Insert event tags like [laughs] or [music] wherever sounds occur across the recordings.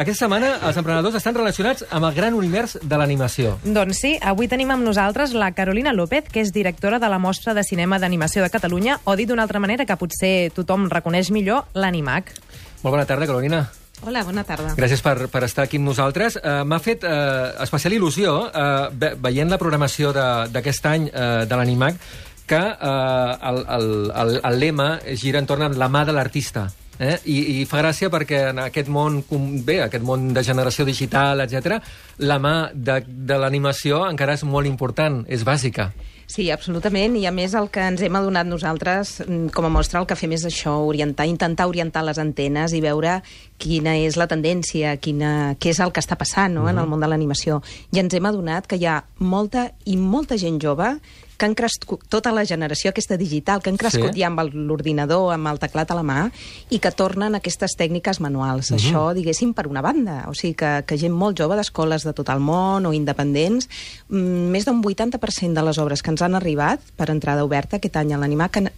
Aquesta setmana els emprenedors estan relacionats amb el gran univers de l'animació. Doncs sí, avui tenim amb nosaltres la Carolina López, que és directora de la Mostra de Cinema d'Animació de Catalunya, o dit d'una altra manera que potser tothom reconeix millor, l'Animac. Molt bona tarda, Carolina. Hola, bona tarda. Gràcies per, per estar aquí amb nosaltres. Uh, M'ha fet uh, especial il·lusió, uh, ve, veient la programació de- d'aquest any uh, de l'Animac, que uh, el, el, el, el lema gira entorn a la mà de l'artista. Eh? I, I fa gràcia perquè en aquest món, bé, aquest món de generació digital, etc, la mà de, de l'animació encara és molt important, és bàsica. Sí, absolutament, i a més el que ens hem adonat nosaltres mm, com a mostra el que fem és això, orientar, intentar orientar les antenes i veure quina és la tendència, quina, què és el que està passant no, en el món de l'animació. I ens hem adonat que hi ha molta i molta gent jove que han crescut, tota la generació aquesta digital, que han crescut Sí. ja amb l'ordinador, amb el teclat a la mà, i que tornen aquestes tècniques manuals. Això, diguéssim, per una banda. O sigui, que, que gent molt jove d'escoles de tot el món o independents, mm, més d'un 80% de les obres que ens han arribat per entrada oberta aquest any a l'animat que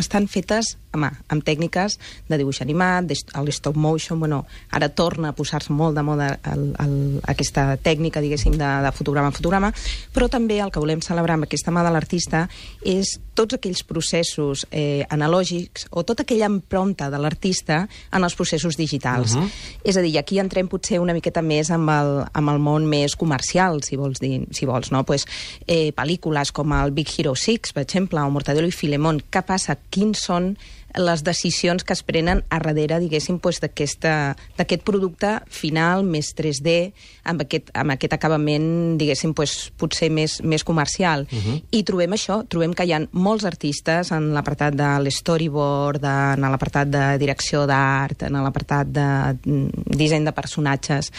estan fetes a mà, amb tècniques de dibuix animat, de, el stop motion, bueno, ara torna a posar-se molt de moda el, el, aquesta tècnica, diguéssim, de, de fotograma a fotograma, però també el que volem celebrar amb aquesta mà de l'artista és tots aquells processos eh, analògics o tota aquella empronta de l'artista en els processos digitals. Uh -huh. És a dir, aquí entrem potser una miqueta més amb el, amb el món més comercial, si vols dir, si vols, no? Pues, eh, pel·lícules com el Big Hero 6, per exemple, o Mortadelo i Filemón, què passa? Quins són les decisions que es prenen a darrere, diguéssim, pues, d'aquesta- d'aquest producte final més 3D, amb aquest, amb aquest acabament, diguéssim, pues, potser més, més comercial. Uh -huh. I trobem això, trobem que hi ha molts artistes en l'apartat de l'storyboard, en l'apartat de direcció d'art, en l'apartat de mm, disseny de personatges,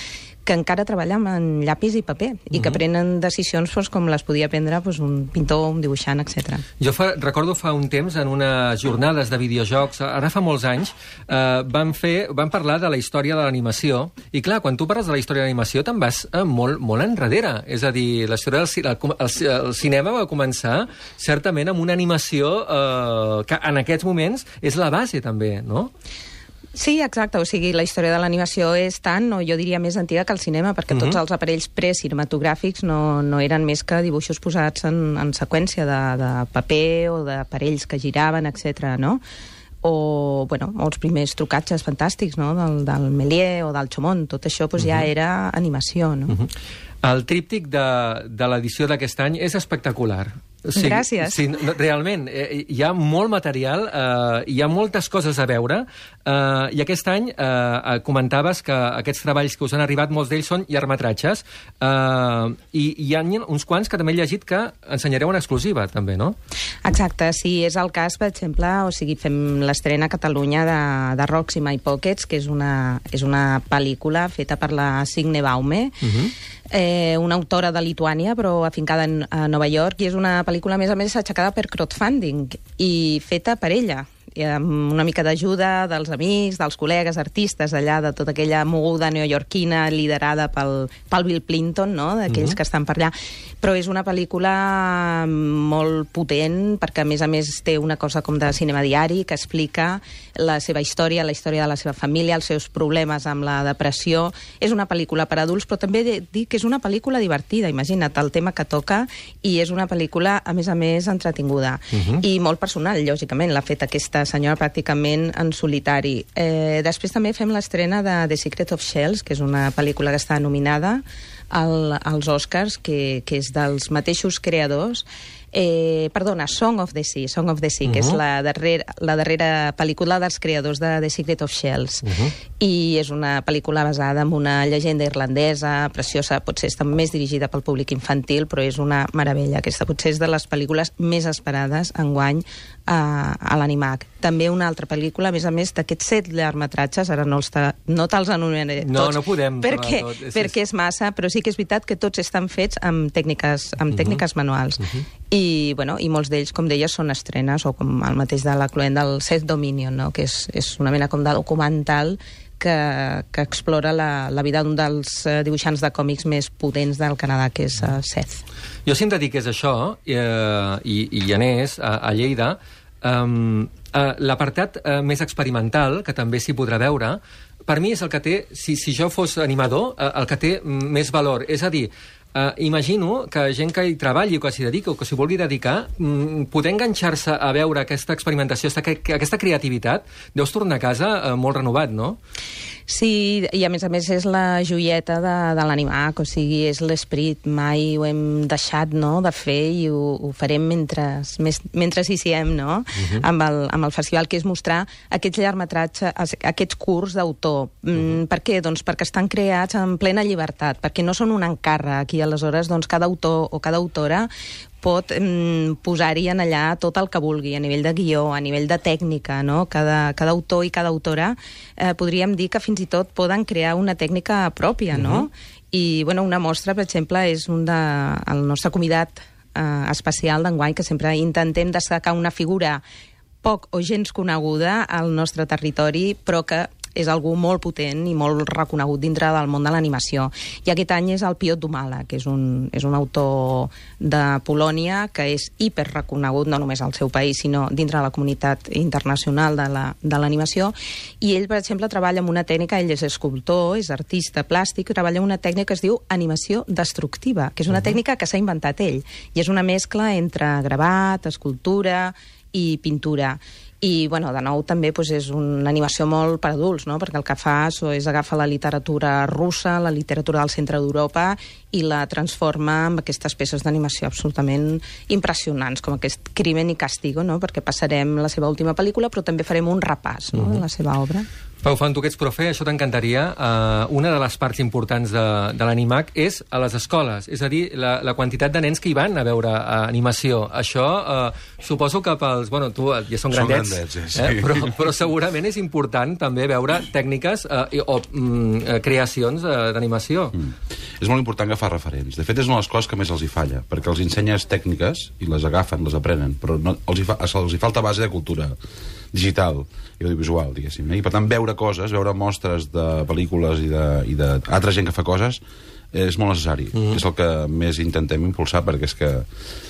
que encara treballen en llapis i paper i que prenen decisions doncs, com les podia prendre doncs, un pintor, un dibuixant, etc. Jo fa, recordo fa un temps, en unes jornades de videojocs, ara fa molts anys, eh, van, fer, van parlar de la història de l'animació, i clar, quan tu parles de la història de l'animació te'n vas eh, molt, molt enrere. És a dir, la història del ci- el, el, el cinema va començar certament amb una animació eh, que en aquests moments és la base també, no? Sí, exacte. O sigui, la història de l'animació és tan, o jo diria, més antiga que el cinema, perquè uh -huh. tots els aparells precinematogràfics no, no eren més que dibuixos posats en, en seqüència de, de paper o d'aparells que giraven, etc. no? o bueno, els primers trucatges fantàstics no? del, del Méliès o del Chomón, tot això doncs, ja era animació. No? El tríptic de, de l'edició d'aquest any és espectacular. Gràcies. Sí, no, realment, eh, hi ha molt material, eh, hi ha moltes coses a veure, eh, i aquest any eh, eh, comentaves que aquests treballs que us han arribat, molts d'ells són llargmetratges, eh, i hi ha uns quants que també he llegit que ensenyareu en exclusiva, també, no? Exacte, sí, és el cas, per exemple, o sigui, fem l'estrena a Catalunya de, de Rocks i My Pockets, que és una, és una pel·lícula feta per la Signe Baume, uh -huh. Eh, una autora de Lituània, però afincada en, a Nova York, i és una pel·lícula, a més a més, aixecada per crowdfunding i feta per ella amb una mica d'ajuda dels amics, dels col·legues artistes d'allà, de tota aquella moguda neoyorquina liderada pel, pel Bill Clinton, no? d'aquells mm -hmm. que estan per allà. Però és una pel·lícula molt potent, perquè a més a més té una cosa com de cinema diari, que explica la seva història, la història de la seva família, els seus problemes amb la depressió. És una pel·lícula per adults, però també dir que és una pel·lícula divertida, imagina't el tema que toca, i és una pel·lícula, a més a més, entretinguda. Uh -huh. I molt personal, lògicament, l'ha fet aquesta senyora pràcticament en solitari. Eh, després també fem l'estrena de The Secret of Shells, que és una pel·lícula que està nominada al, als Oscars, que, que és dels mateixos creadors Eh, perdona, Song of the Sea, Song of the Sea, uh -huh. que és la darrera, la darrera pel·lícula dels creadors de The Secret of Shells. Uh -huh. I és una pel·lícula basada en una llegenda irlandesa, preciosa, potser està més dirigida pel públic infantil, però és una meravella. Aquesta potser és de les pel·lícules més esperades enguany a, a l'Animac. També una altra pel·lícula, a més a més, d'aquests set llargmetratges, ara no, els ta, no te'ls anomenaré No, tots, no podem parlar perquè, tot, és- perquè és massa, però sí que és veritat que tots estan fets amb tècniques, amb Mhm. tècniques manuals. I, bueno, i molts d'ells, com deies, són estrenes, o com el mateix de la Cluent del Seth Dominion, no? que és, és una mena com de documental que, que explora la, la vida d'un dels eh, dibuixants de còmics més potents del Canadà, que és uh, Seth. Jo sempre dic que és això, eh, i, i anés, a, a Lleida, um, uh, l'apartat uh, més experimental, que també s'hi podrà veure, per mi és el que té, si, si jo fos animador, eh, el que té més valor. És a dir, Uh, imagino que gent que hi treballi o que s'hi dediqui o que s'hi vulgui dedicar, mm, poder enganxar-se a veure aquesta experimentació, aquesta, aquesta creativitat, deus tornar a casa uh, molt renovat, no? Sí, i a més a més és la joieta de, de l'animac, o sigui, és l'esperit, mai ho hem deixat no, de fer i ho, ho farem mentre, més, mentre hi siguem, no?, uh -huh. amb, el, amb el festival, que és mostrar aquests llargmetratges, aquests curs d'autor. Uh -huh. mm, per què? Doncs perquè estan creats en plena llibertat, perquè no són un encàrrec, i aleshores doncs, cada autor o cada autora pot mm, posar-hi en allà tot el que vulgui, a nivell de guió, a nivell de tècnica, no? Cada, cada autor i cada autora eh, podríem dir que fins i tot poden crear una tècnica pròpia, no? Uh -huh. I, bueno, una mostra, per exemple, és un de, el nostre convidat eh, especial d'enguany, que sempre intentem destacar una figura poc o gens coneguda al nostre territori, però que és algú molt potent i molt reconegut dintre del món de l'animació. I aquest any és el Piot Dumala, que és un, és un autor de Polònia que és hiper reconegut no només al seu país, sinó dintre de la comunitat internacional de l'animació. La, I ell, per exemple, treballa amb una tècnica, ell és escultor, és artista plàstic, treballa amb una tècnica que es diu animació destructiva, que és una uh -huh. tècnica que s'ha inventat ell. I és una mescla entre gravat, escultura i pintura i, bueno, de nou, també doncs, és una animació molt per adults, no? perquè el que fa és agafa la literatura russa, la literatura del centre d'Europa, i la transforma en aquestes peces d'animació absolutament impressionants, com aquest Crimen i Castigo, no? perquè passarem la seva última pel·lícula, però també farem un repàs no? Uh -huh. de la seva obra. Pau Fan, tu que ets profe, això t'encantaria. Uh, una de les parts importants de, de l'animac és a les escoles, és a dir, la, la quantitat de nens que hi van a veure uh, animació. Això uh, suposo que pels... Bueno, tu ja són grandets, són grandets eh, sí. eh? però, però segurament és important també veure tècniques uh, o mm, creacions uh, d'animació. Mm. És molt important agafar referents. De fet, és una de les coses que més els hi falla, perquè els ensenyes tècniques i les agafen, les aprenen, però no, els, hi fa, els hi falta base de cultura digital i audiovisual, diguéssim. Eh? I per tant, veure coses, veure mostres de pel·lícules i d'altra gent que fa coses, és molt necessari. Mm -hmm. És el que més intentem impulsar, perquè és que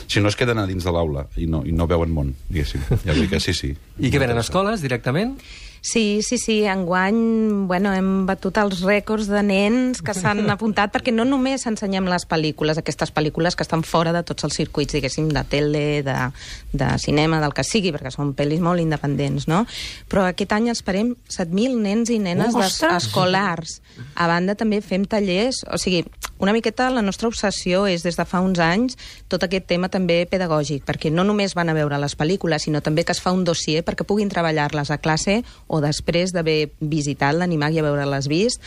si no es queden a dins de l'aula i, no, i no veuen món, diguéssim. Ja dir que sí, sí. I que venen a escoles directament? Sí, sí, sí. Enguany bueno, hem batut els rècords de nens que s'han [laughs] apuntat, perquè no només ensenyem les pel·lícules, aquestes pel·lícules que estan fora de tots els circuits, diguéssim, de tele, de, de cinema, del que sigui, perquè són pel·lis molt independents, no? Però aquest any esperem 7.000 nens i nenes oh, escolars. A banda, també fem tallers... O sigui, una miqueta la nostra obsessió és, des de fa uns anys, tot aquest tema també pedagògic, perquè no només van a veure les pel·lícules, sinó també que es fa un dossier perquè puguin treballar-les a classe o després d'haver visitat l'animal i haver-les vist,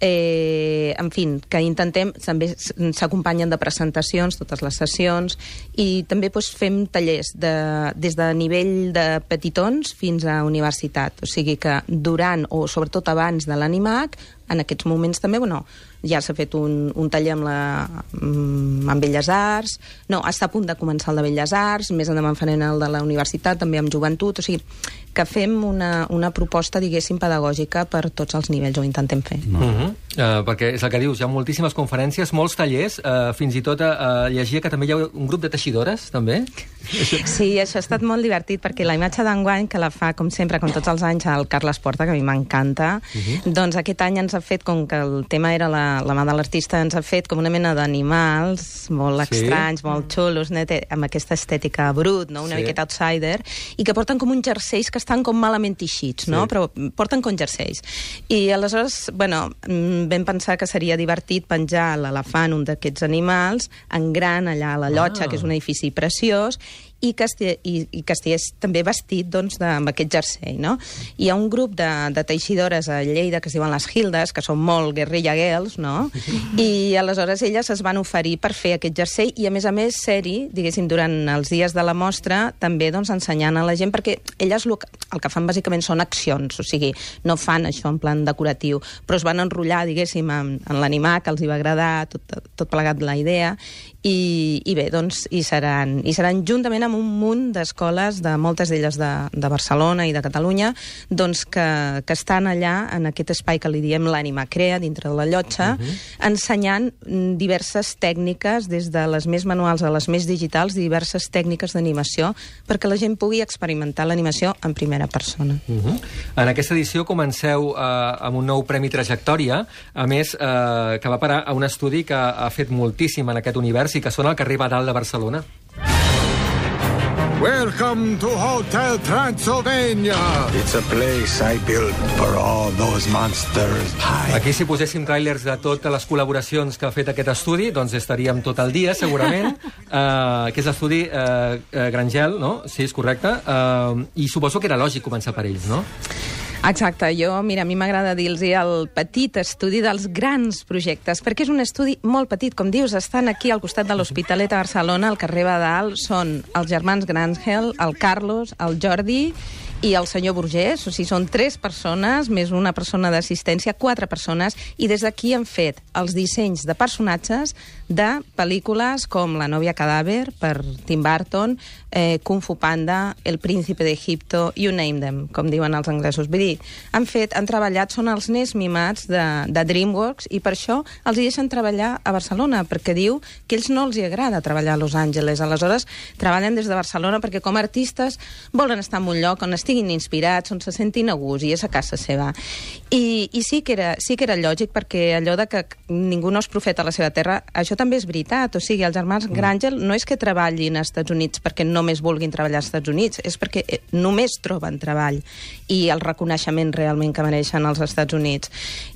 eh, en fi, que intentem, també s'acompanyen de presentacions, totes les sessions, i també doncs, fem tallers de, des de nivell de petitons fins a universitat. O sigui que durant, o sobretot abans de l'animac, en aquests moments també, bueno, ja s'ha fet un, un taller amb, la, mm, amb Belles Arts, no, està a punt de començar el de Belles Arts, més endavant farem el de la universitat, també amb joventut, o sigui, que fem una, una proposta, diguéssim, pedagògica per tots els nivells, o intentem fer. Uh -huh. Uh, perquè és el que dius, hi ha moltíssimes conferències, molts tallers, uh, fins i tot uh, llegia que també hi ha un grup de teixidores, també? Sí, això ha estat molt divertit, perquè la imatge d'enguany, que la fa, com sempre, com tots els anys, el Carles Porta, que a mi m'encanta, uh -huh. doncs aquest any ens ha fet, com que el tema era la, la mà de l'artista, ens ha fet com una mena d'animals molt sí. estranys, molt xulos, net, amb aquesta estètica brut, no? una sí. miqueta outsider, i que porten com uns jerseis que estan com malament teixits, no? Sí. però porten com jerseis. I aleshores, bueno, vam pensar que seria divertit penjar l'elefant, un d'aquests animals, en gran allà a la llotja, ah. que és un edifici preciós, i que, esti, i, i que estigués també vestit doncs, de, amb aquest jersei. No? Hi ha un grup de, de teixidores a Lleida que es diuen les Hildes, que són molt guerrilla girls, no? [laughs] i aleshores elles es van oferir per fer aquest jersei i, a més a més, ser-hi, diguéssim, durant els dies de la mostra, també doncs, ensenyant a la gent, perquè elles el, el que fan bàsicament són accions, o sigui, no fan això en plan decoratiu, però es van enrotllar, diguéssim, en, en l'animar, que els hi va agradar, tot, tot plegat la idea, i, i bé, doncs hi seran, hi seran juntament amb un munt d'escoles, de moltes d'elles de, de Barcelona i de Catalunya, doncs que, que estan allà, en aquest espai que li diem l'ànima crea, dintre de la llotja, uh -huh. ensenyant diverses tècniques, des de les més manuals a les més digitals, diverses tècniques d'animació, perquè la gent pugui experimentar l'animació en primera persona. Uh -huh. En aquesta edició comenceu eh, amb un nou Premi Trajectòria, a més, eh, que va parar a un estudi que ha fet moltíssim en aquest univers i que són al carrer Badal de Barcelona. Welcome to Hotel Transylvania. It's a place I built for all those monsters. High. Aquí, si poséssim trailers de totes les col·laboracions que ha fet aquest estudi, doncs estaríem tot el dia, segurament, uh, [laughs] que és l'estudi uh, uh, Grangel, no? Sí, és correcte. Uh, I suposo que era lògic començar per ells, no? Exacte, jo, mira, a mi m'agrada dir-los el petit estudi dels grans projectes, perquè és un estudi molt petit, com dius, estan aquí al costat de l'Hospitalet a Barcelona, al carrer Badal, són els germans Grangel, el Carlos, el Jordi i el senyor Burgès, o sigui, són tres persones, més una persona d'assistència, quatre persones, i des d'aquí han fet els dissenys de personatges de pel·lícules com La nòvia cadàver, per Tim Burton, eh, Kung Fu Panda, El príncipe d'Egipto, you name them, com diuen els anglesos. Vull dir, han fet, han treballat, són els nens mimats de, de DreamWorks, i per això els deixen treballar a Barcelona, perquè diu que ells no els hi agrada treballar a Los Angeles. Aleshores, treballen des de Barcelona perquè com a artistes volen estar en un lloc on estiguin inspirats, on se sentin a gust, i és a casa seva. I, i sí, que era, sí que era lògic, perquè allò de que ningú no és profeta a la seva terra, això també és veritat. O sigui, els germans Grangel no és que treballin als Estats Units perquè només vulguin treballar als Estats Units, és perquè eh, només troben treball i el reconeixement realment que mereixen als Estats Units.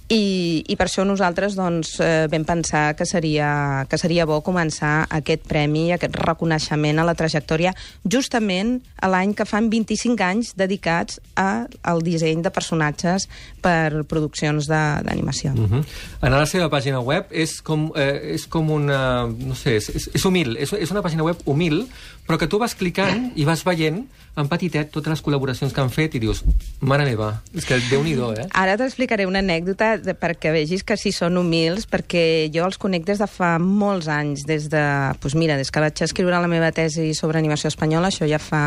I, i per això nosaltres doncs, eh, vam pensar que seria, que seria bo començar aquest premi, aquest reconeixement a la trajectòria, justament a l'any que fan 25 anys dedicats a, al disseny de personatges per produccions d'animació. Uh -huh. Anar a la seva pàgina web és com, eh, és com una... no sé, és, és, és humil, és, és una pàgina web humil, però que tu vas clicant i vas veient en petitet totes les col·laboracions que han fet i dius, mare meva, és que déu-n'hi-do, eh? Ara t'explicaré una anècdota de, perquè vegis que sí són humils, perquè jo els conec des de fa molts anys, des de, doncs mira, des que vaig escriure la meva tesi sobre animació espanyola, això ja fa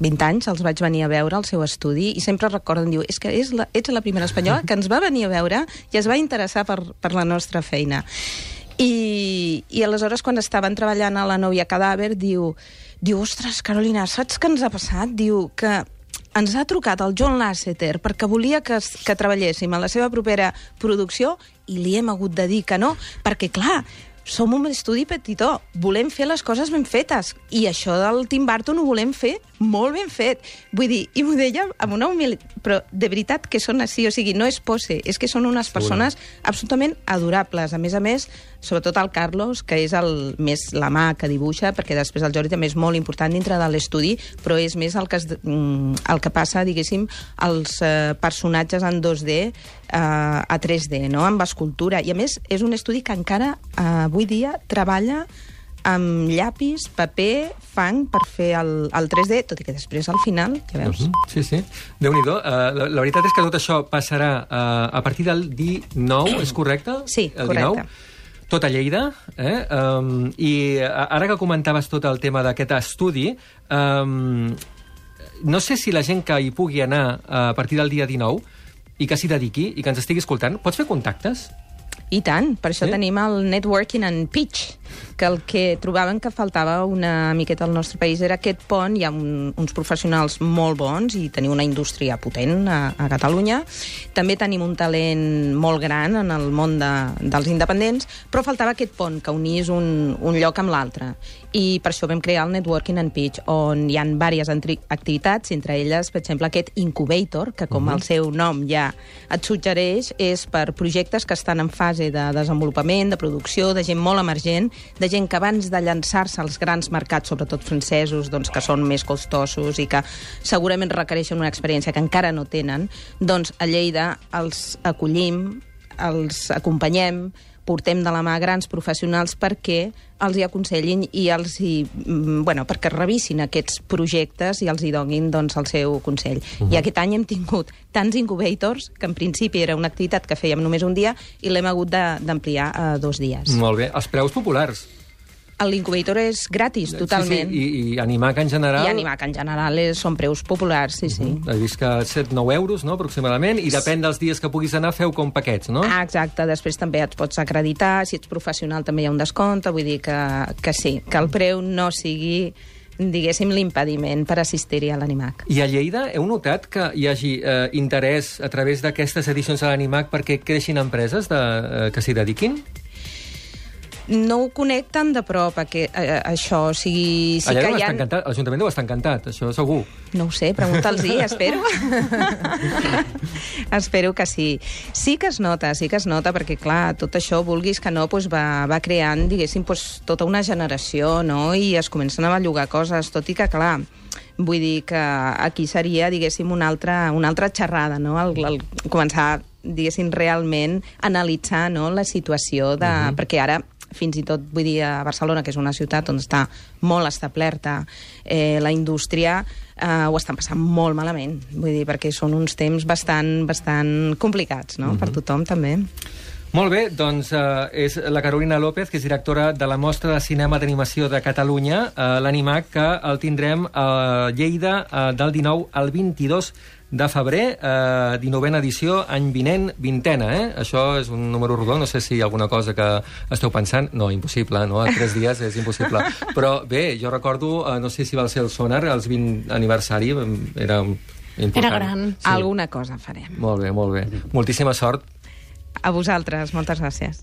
20 anys, els vaig venir a veure al seu estudi i sempre recorden, diu, és que és la, ets la primera espanyola que ens va venir a veure i es va interessar per, per la nostra feina. I, I aleshores, quan estaven treballant a la nòvia cadàver, diu, diu, ostres, Carolina, saps què ens ha passat? Diu que ens ha trucat el John Lasseter perquè volia que, que treballéssim a la seva propera producció i li hem hagut de dir que no, perquè, clar, som un estudi petitó, volem fer les coses ben fetes, i això del Tim Burton ho volem fer molt ben fet. Vull dir, i m'ho deia amb una humilitat, però de veritat que són així, o sigui, no és pose, és que són unes persones absolutament adorables. A més a més, sobretot el Carlos, que és el més la mà que dibuixa, perquè després el Jordi també és molt important dintre de l'estudi, però és més el que, es, mm, el que passa, diguéssim, als eh, personatges en 2D eh, a 3D, no? amb escultura. I a més, és un estudi que encara eh, avui dia treballa amb llapis, paper, fang per fer el, el 3D, tot i que després al final, ja veus, uh -huh. Sí, sí. Déu-n'hi-do. Uh, la, la veritat és que tot això passarà uh, a partir del 19, és correcte? [clears throat] Sí, el correcte. 19. Tot a Lleida, eh? Um, I ara que comentaves tot el tema d'aquest estudi, um, no sé si la gent que hi pugui anar a partir del dia 19 i que s'hi dediqui i que ens estigui escoltant, pots fer contactes? I tant, per això sí? tenim el Networking and Pitch, que el que trobaven que faltava una miqueta al nostre país era aquest pont, hi ha un, uns professionals molt bons i tenim una indústria potent a, a Catalunya, també tenim un talent molt gran en el món de, dels independents, però faltava aquest pont que unís un, un lloc amb l'altre. I per això vam crear el Networking and Pitch, on hi ha diverses activitats, entre elles, per exemple, aquest Incubator, que com uh -huh. el seu nom ja et suggereix, és per projectes que estan en fase de desenvolupament, de producció, de gent molt emergent, de gent que abans de llançar-se als grans mercats, sobretot francesos, doncs, que són més costosos i que segurament requereixen una experiència que encara no tenen, doncs a Lleida els acollim, els acompanyem, portem de la mà grans professionals perquè els hi aconsellin i els hi, mm, bueno, perquè revisin aquests projectes i els hi donin doncs, el seu consell. Uh -huh. I aquest any hem tingut tants incubators que en principi era una activitat que fèiem només un dia i l'hem hagut d'ampliar a dos dies. Molt bé. Els preus populars. L'incubator és gratis, totalment. Sí, sí, i, i Animac en general... I Animac, en general, és, són preus populars, sí, sí. He vist que 7-9 euros, no?, aproximadament, i depèn dels dies que puguis anar, feu com paquets, no? Ah, exacte, després també et pots acreditar, si ets professional també hi ha un descompte, vull dir que, que sí, que el preu no sigui diguéssim, l'impediment per assistir-hi a l'Animac. I a Lleida heu notat que hi hagi eh, interès a través d'aquestes edicions a l'Animac perquè creixin empreses de, eh, que s'hi dediquin? No ho connecten de prop, que, eh, això. O sigui, sí Allà que hi ha... encantat, l'Ajuntament deu estar encantat, això segur. No ho sé, pregunta'ls espero. [laughs] espero que sí. Sí que es nota, sí que es nota, perquè, clar, tot això, vulguis que no, doncs va, va creant, diguéssim, doncs, tota una generació, no?, i es comencen a bellugar coses, tot i que, clar, vull dir que aquí seria, diguéssim, una altra, una altra xerrada, no?, el, el començar diguéssim, realment analitzar no, la situació de... Uh -huh. Perquè ara fins i tot, vull dir, a Barcelona, que és una ciutat on està molt establerta eh, la indústria, eh, ho estan passant molt malament, vull dir, perquè són uns temps bastant, bastant complicats, no?, uh -huh. per tothom, també. Molt bé, doncs eh, és la Carolina López, que és directora de la Mostra de Cinema d'Animació de Catalunya, eh, l'Animac, que el tindrem a Lleida eh, del 19 al 22 de febrer, eh, 19a edició, any vinent, vintena, eh? Això és un número rodó, no sé si hi ha alguna cosa que esteu pensant. No, impossible, no? A tres dies és impossible. [laughs] Però bé, jo recordo, eh, no sé si va ser el Sonar, els 20 aniversari, era important. Era gran. Sí. Alguna cosa farem. Molt bé, molt bé. Moltíssima sort a vosaltres, moltes gràcies.